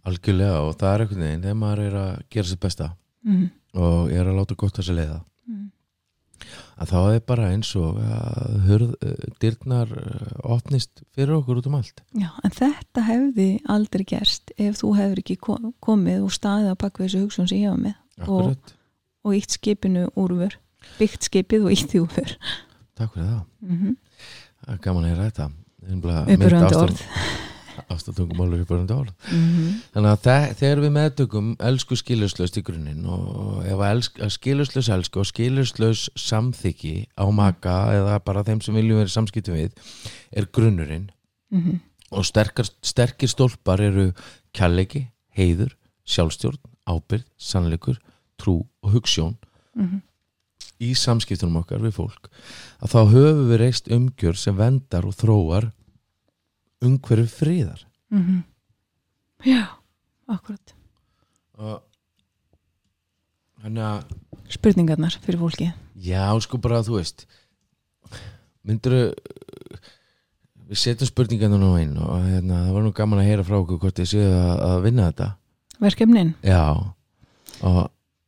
A: algjörlega og það er einhvern veginn þegar maður er að gera sér besta
B: mm.
A: og er að láta gott að sér leiða
B: Mm.
A: að þá er bara eins og að hurð, eh, dyrnar eh, opnist fyrir okkur út um allt.
B: Já, en þetta hefði aldrei gerst ef þú hefur ekki ko- komið og staðið á bakvið þessu hugsun sem ég var með.
A: Akkurat,
B: og ítt skipinu úrfur byggt skipið og ítt því úrfur
A: takk fyrir það.
B: Mm -hmm.
A: Gaman að heyra þetta
B: Uppröðandi orð.
A: Ástatungumálur uppröðandi orð.
B: Mm -hmm.
A: Þannig að þe- þegar við meðtökum elsku skilurslaust í grunninn og ef að, skilurslaus elsku og skilurslaus samþykki á maka eða bara þeim sem viljum vera í samskiptum við er grunnurinn
B: Mm
A: og sterkar, sterkir stólpar eru kjallegi, heiður, sjálfstjórn, ábyrð, sannleikur, trú og hugssjón í samskiptunum okkar við fólk að þá höfum við reist umgjör sem vendar og þróar umhverju friðar.
B: Mhm. Já, akkurat
A: og að
B: Spurningarnar fyrir fólki
A: já sko bara þú veist myndur við setjum spurningarna nú inn og hérna, það var nú gaman að heyra frá okkur hvort þið séu að, að vinna þetta.
B: Verkefnin?
A: Já. Og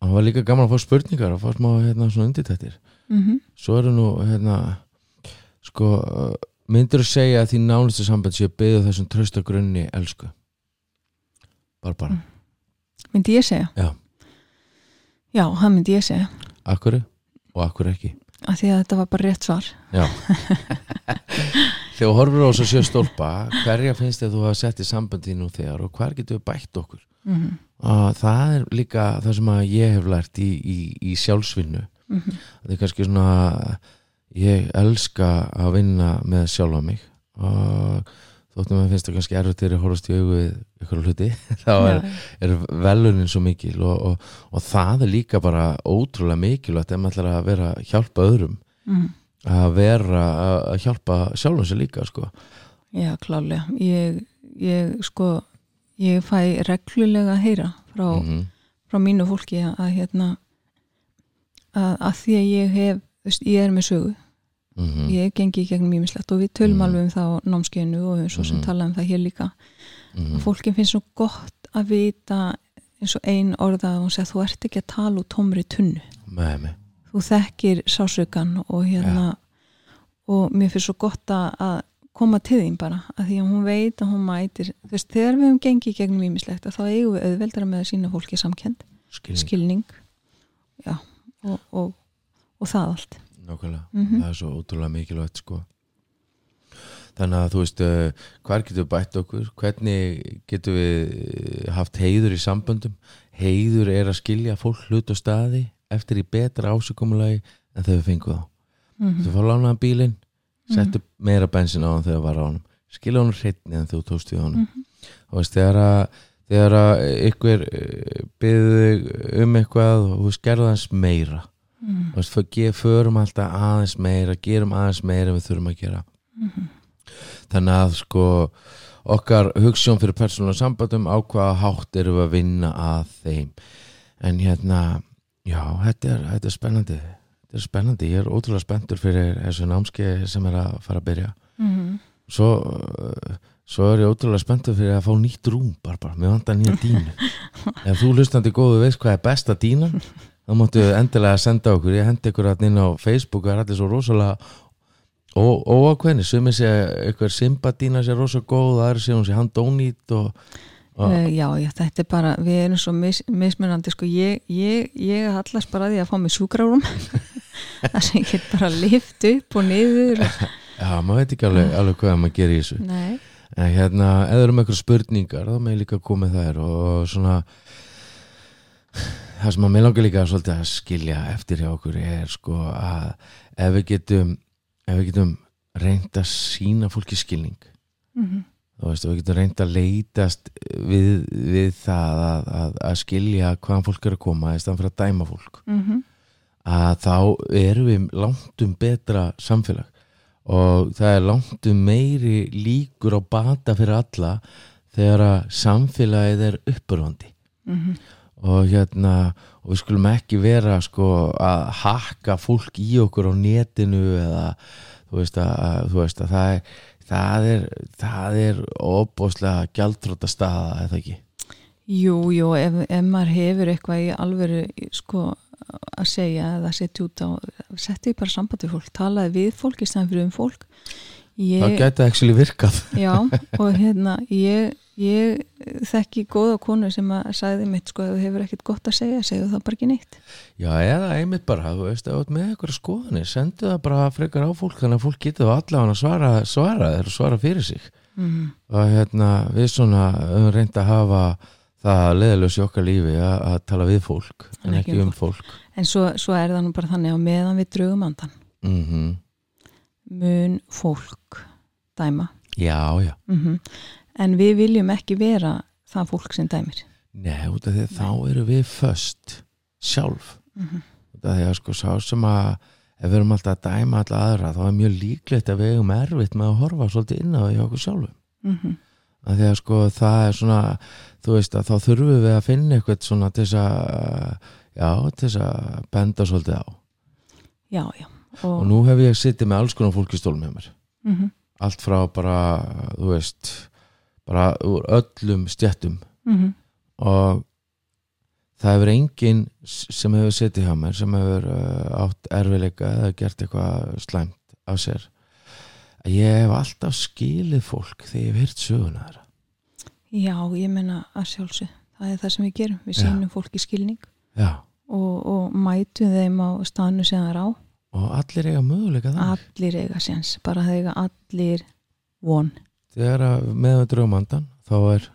A: og það var líka gaman að fá spurningar og fá smá hérna svona undirtættir
B: mm
A: svo eru nú hérna sko myndur að segja að því nánustu samband sé að byggja þessum trösta grunni elsku? Bara bara,
B: Myndi ég segja?
A: Já.
B: Já, það myndi ég segja.
A: Akkur og akkur ekki?
B: Af því að þetta var bara rétt svar.
A: Já. Þegar horfur á þess að sjö stólpa hverja finnst þið að þú hafa sett í sambandi nú þegar og hver getur við bætt okkur?
B: Mm -hmm.
A: Og það er líka það sem að ég hef lært í, í, í sjálfsvinnu
B: Mm -hmm.
A: það er kannski svona ég elska að vinna með sjálfa mig og þóttum að finnst það kannski erfitt þegar ég horfast í augu við ykkur hluti þá er, er velunin svo mikil og, og, og það er líka bara ótrúlega mikilvægt ef maður ætlar að vera að hjálpa öðrum
B: mm -hmm.
A: að vera að að hjálpa sjálfum sér líka sko.
B: Já, klálega. Ég, ég sko, ég fæ reglulega að heyra frá,
A: mm
B: frá mínu fólki að, að hérna að, að því að ég hef, veist, ég er með sögu
A: -hmm.
B: ég hef gengið í gegnum mýmislegt og við tölum
A: Mhm.
B: alveg um það á námskeiðinu og við svo sem
A: Mhm.
B: tala um það hér líka
A: Mhm.
B: og fólkin finnst svo gott að vita eins og ein orða að hún segja þú ert ekki að tala úr tómri tunnu
A: með mig
B: þú þekkir sásaukan og hérna og mér finnst svo gott að að koma til þín bara að því að hún veit að hún mætir. Þú veist, þegar við höfum gengið gegnum mýmislegt þá eigum við auðveldara með að sína fólki samkend
A: skilning,
B: skilning. Já, og, og, og það allt.
A: Nákvæmlega.
B: Mhm.
A: það er svo ótrúlega mikilvægt sko. þannig að þú veist uh, hvar getum við bætt okkur? Hvernig getum við haft heiður í samböndum? Heiður er að skilja fólk hlut og staði eftir í betra ásökumulagi en þegar við fengum þá.
B: Mm
A: þú fá lánaðan bílinn settu meira bensin á hann þegar var á hann skilja hann hreitni en þú tókst við honum
B: Mhm.
A: og veist þegar að þegar að ykkur byggðu um eitthvað og þú skerða hans meira
B: Mhm.
A: Þú veist, för- ge- förum alltaf aðeins meira gerum aðeins meira en við þurfum að gera
B: Mhm.
A: þannig að sko okkar hugssjón fyrir persónulega sambandum á hvaða hátt erum við að vinna að þeim en hérna já, þetta er, þetta er spennandi þetta er spennandi, ég er ótrúlega spenntur fyrir þessu námski sem er að fara að byrja.
B: Mhm.
A: svo uh, svo er ég ótrúlega spenntur fyrir að fá nýtt rúm bara, bara, mér vantar nýja dínu ef þú hlustandi góðu veist hvað er besta dínan þá máttu endilega senda okkur. Ég hendi ykkur að inn á Facebook og er allir svo rosalega ó- óákveðni sem er sé ykkur symbadína sé rosa góð það er sé hún sé handónýtt og, og
B: Uh, já, já, þetta er bara, við erum svo mis, mismunandi, sko, ég, ég, ég hallast bara að því að fá mig sjúkrárúm þar sem ég get bara lift upp og niður
A: já, maður veit ekki alveg, alveg hvað maður gerir í þessu.
B: Nei,
A: en hérna, eða um eitthvað spurningar þá með líka komið þær og svona það sem að mér langar líka svolítið að skilja eftir hjá okkur er sko að ef við getum ef við getum reynd að sína fólki skilning
B: mm
A: þú veist, við getum reynd að leitast við, við það að, að, að skilja hvaðan fólk er að koma í staðan fyrir að dæma fólk.
B: -hmm.
A: að þá erum við langtum betra samfélag og það er langtum meiri líkur á bata fyrir alla þegar að samfélagið er uppurvandi.
B: Mm
A: og hérna og við skulum ekki vera sko að hakka fólk í okkur á netinu eða þú veist að, að, þú veist, að það er það er, það er óbóðslega gjaldtróta staða eða ekki?
B: Jú, jú, ef, ef maður hefur eitthvað í alvöru sko að segja eða setja út á setja í bara sambandi fólk, talaði við fólk í stæðan fyrir um fólk.
A: Það
B: ég,
A: gæti actually virkað.
B: Já, og hérna ég, ég þekki góða konu sem að sagði mitt sko, ef þú hefur ekkert gott að segja, segju það bara ekki neitt.
A: Já, eða einmitt bara, þú veist, ef þú með eitthvað skoðanir, sendu það bara frekar á fólk þannig að fólk getur allavega að svara svara þeir svara fyrir sig.
B: Mm.
A: og hérna, við svona höfum reynd að hafa það leðilegs í okkar lífi að, að tala við fólk en ekki um fólk.
B: En svo, svo er það nú bara þannig að meðan við drögum andan
A: mm
B: mun fólk dæma?
A: Já, já,
B: mm en við viljum ekki vera það fólk sem dæmir?
A: Nei, út af því að þá eru við föst sjálf.
B: Mm -hmm.
A: út af því að sko sá sem að ef við erum alltaf að dæma alla aðra þá er mjög líklegt að við eigum erfitt með að horfa svolítið inn á því okkur sjálfum.
B: Mm
A: að því að sko það er svona þú veist að þá þurfum við að finna eitthvað svona til þess að já, til þess að benda svolítið á.
B: Já, já
A: og nú hef ég sittið með alls konar fólk í stólum hjá mér.
B: Mm -hmm.
A: allt frá bara, þú veist bara úr öllum stjættum
B: Mm
A: og það hefur enginn sem hefur sittið hjá mér sem hefur uh, átt erfileika eða gert eitthvað slæmt af sér ég hef alltaf skilið fólk þegar ég hef hýrt söguna þeirra.
B: Já, ég menna að sjálfsög það er það sem við gerum, við
A: Já.
B: sýnum fólki skilning og, og mætum þeim á staðnu sem það er á.
A: Og allir eiga möguleika þannig
B: allir eiga séns, bara eiga allir von,
A: þegar að með við draumandan þá er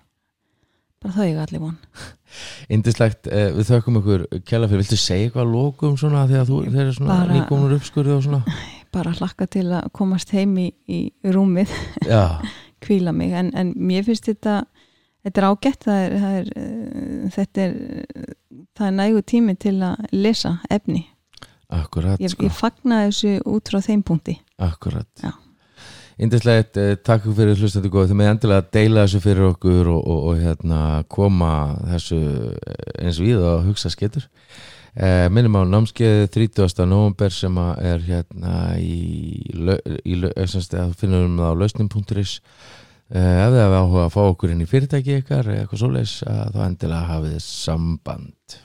B: bara það eiga allir von.
A: indislegt, eh, við þökkum ykkur kjalla fyrir, viltu segja eitthvað að lokum svona að þú, eru svona nýkomnur uppskurði og svona?
B: Bara hlakka til að komast heim í, í rúmið, kvíla mig. En, en mér finnst þetta þetta er ágætt. Það er, það er, uh, þetta er það er nægu tími til að lesa efni.
A: Akkurat
B: ég,
A: sko,
B: ég fagna þessu út frá þeim punkti.
A: Akkurat.
B: Já.
A: Indislegt, eh, takk fyrir hlustandi góð, þið með endilega að deila þessu fyrir okkur og, og, og hérna, koma þessu eh, eins við og hugsa skettur eh, minnum á námskeið 30. november sem er hérna í, í eh, finnum það á lausnin.is eh, ef þið hafa áhuga að fá okkur inn í fyrirtæki ykkar eða eitthvað svoleiðis að þá endilega hafið samband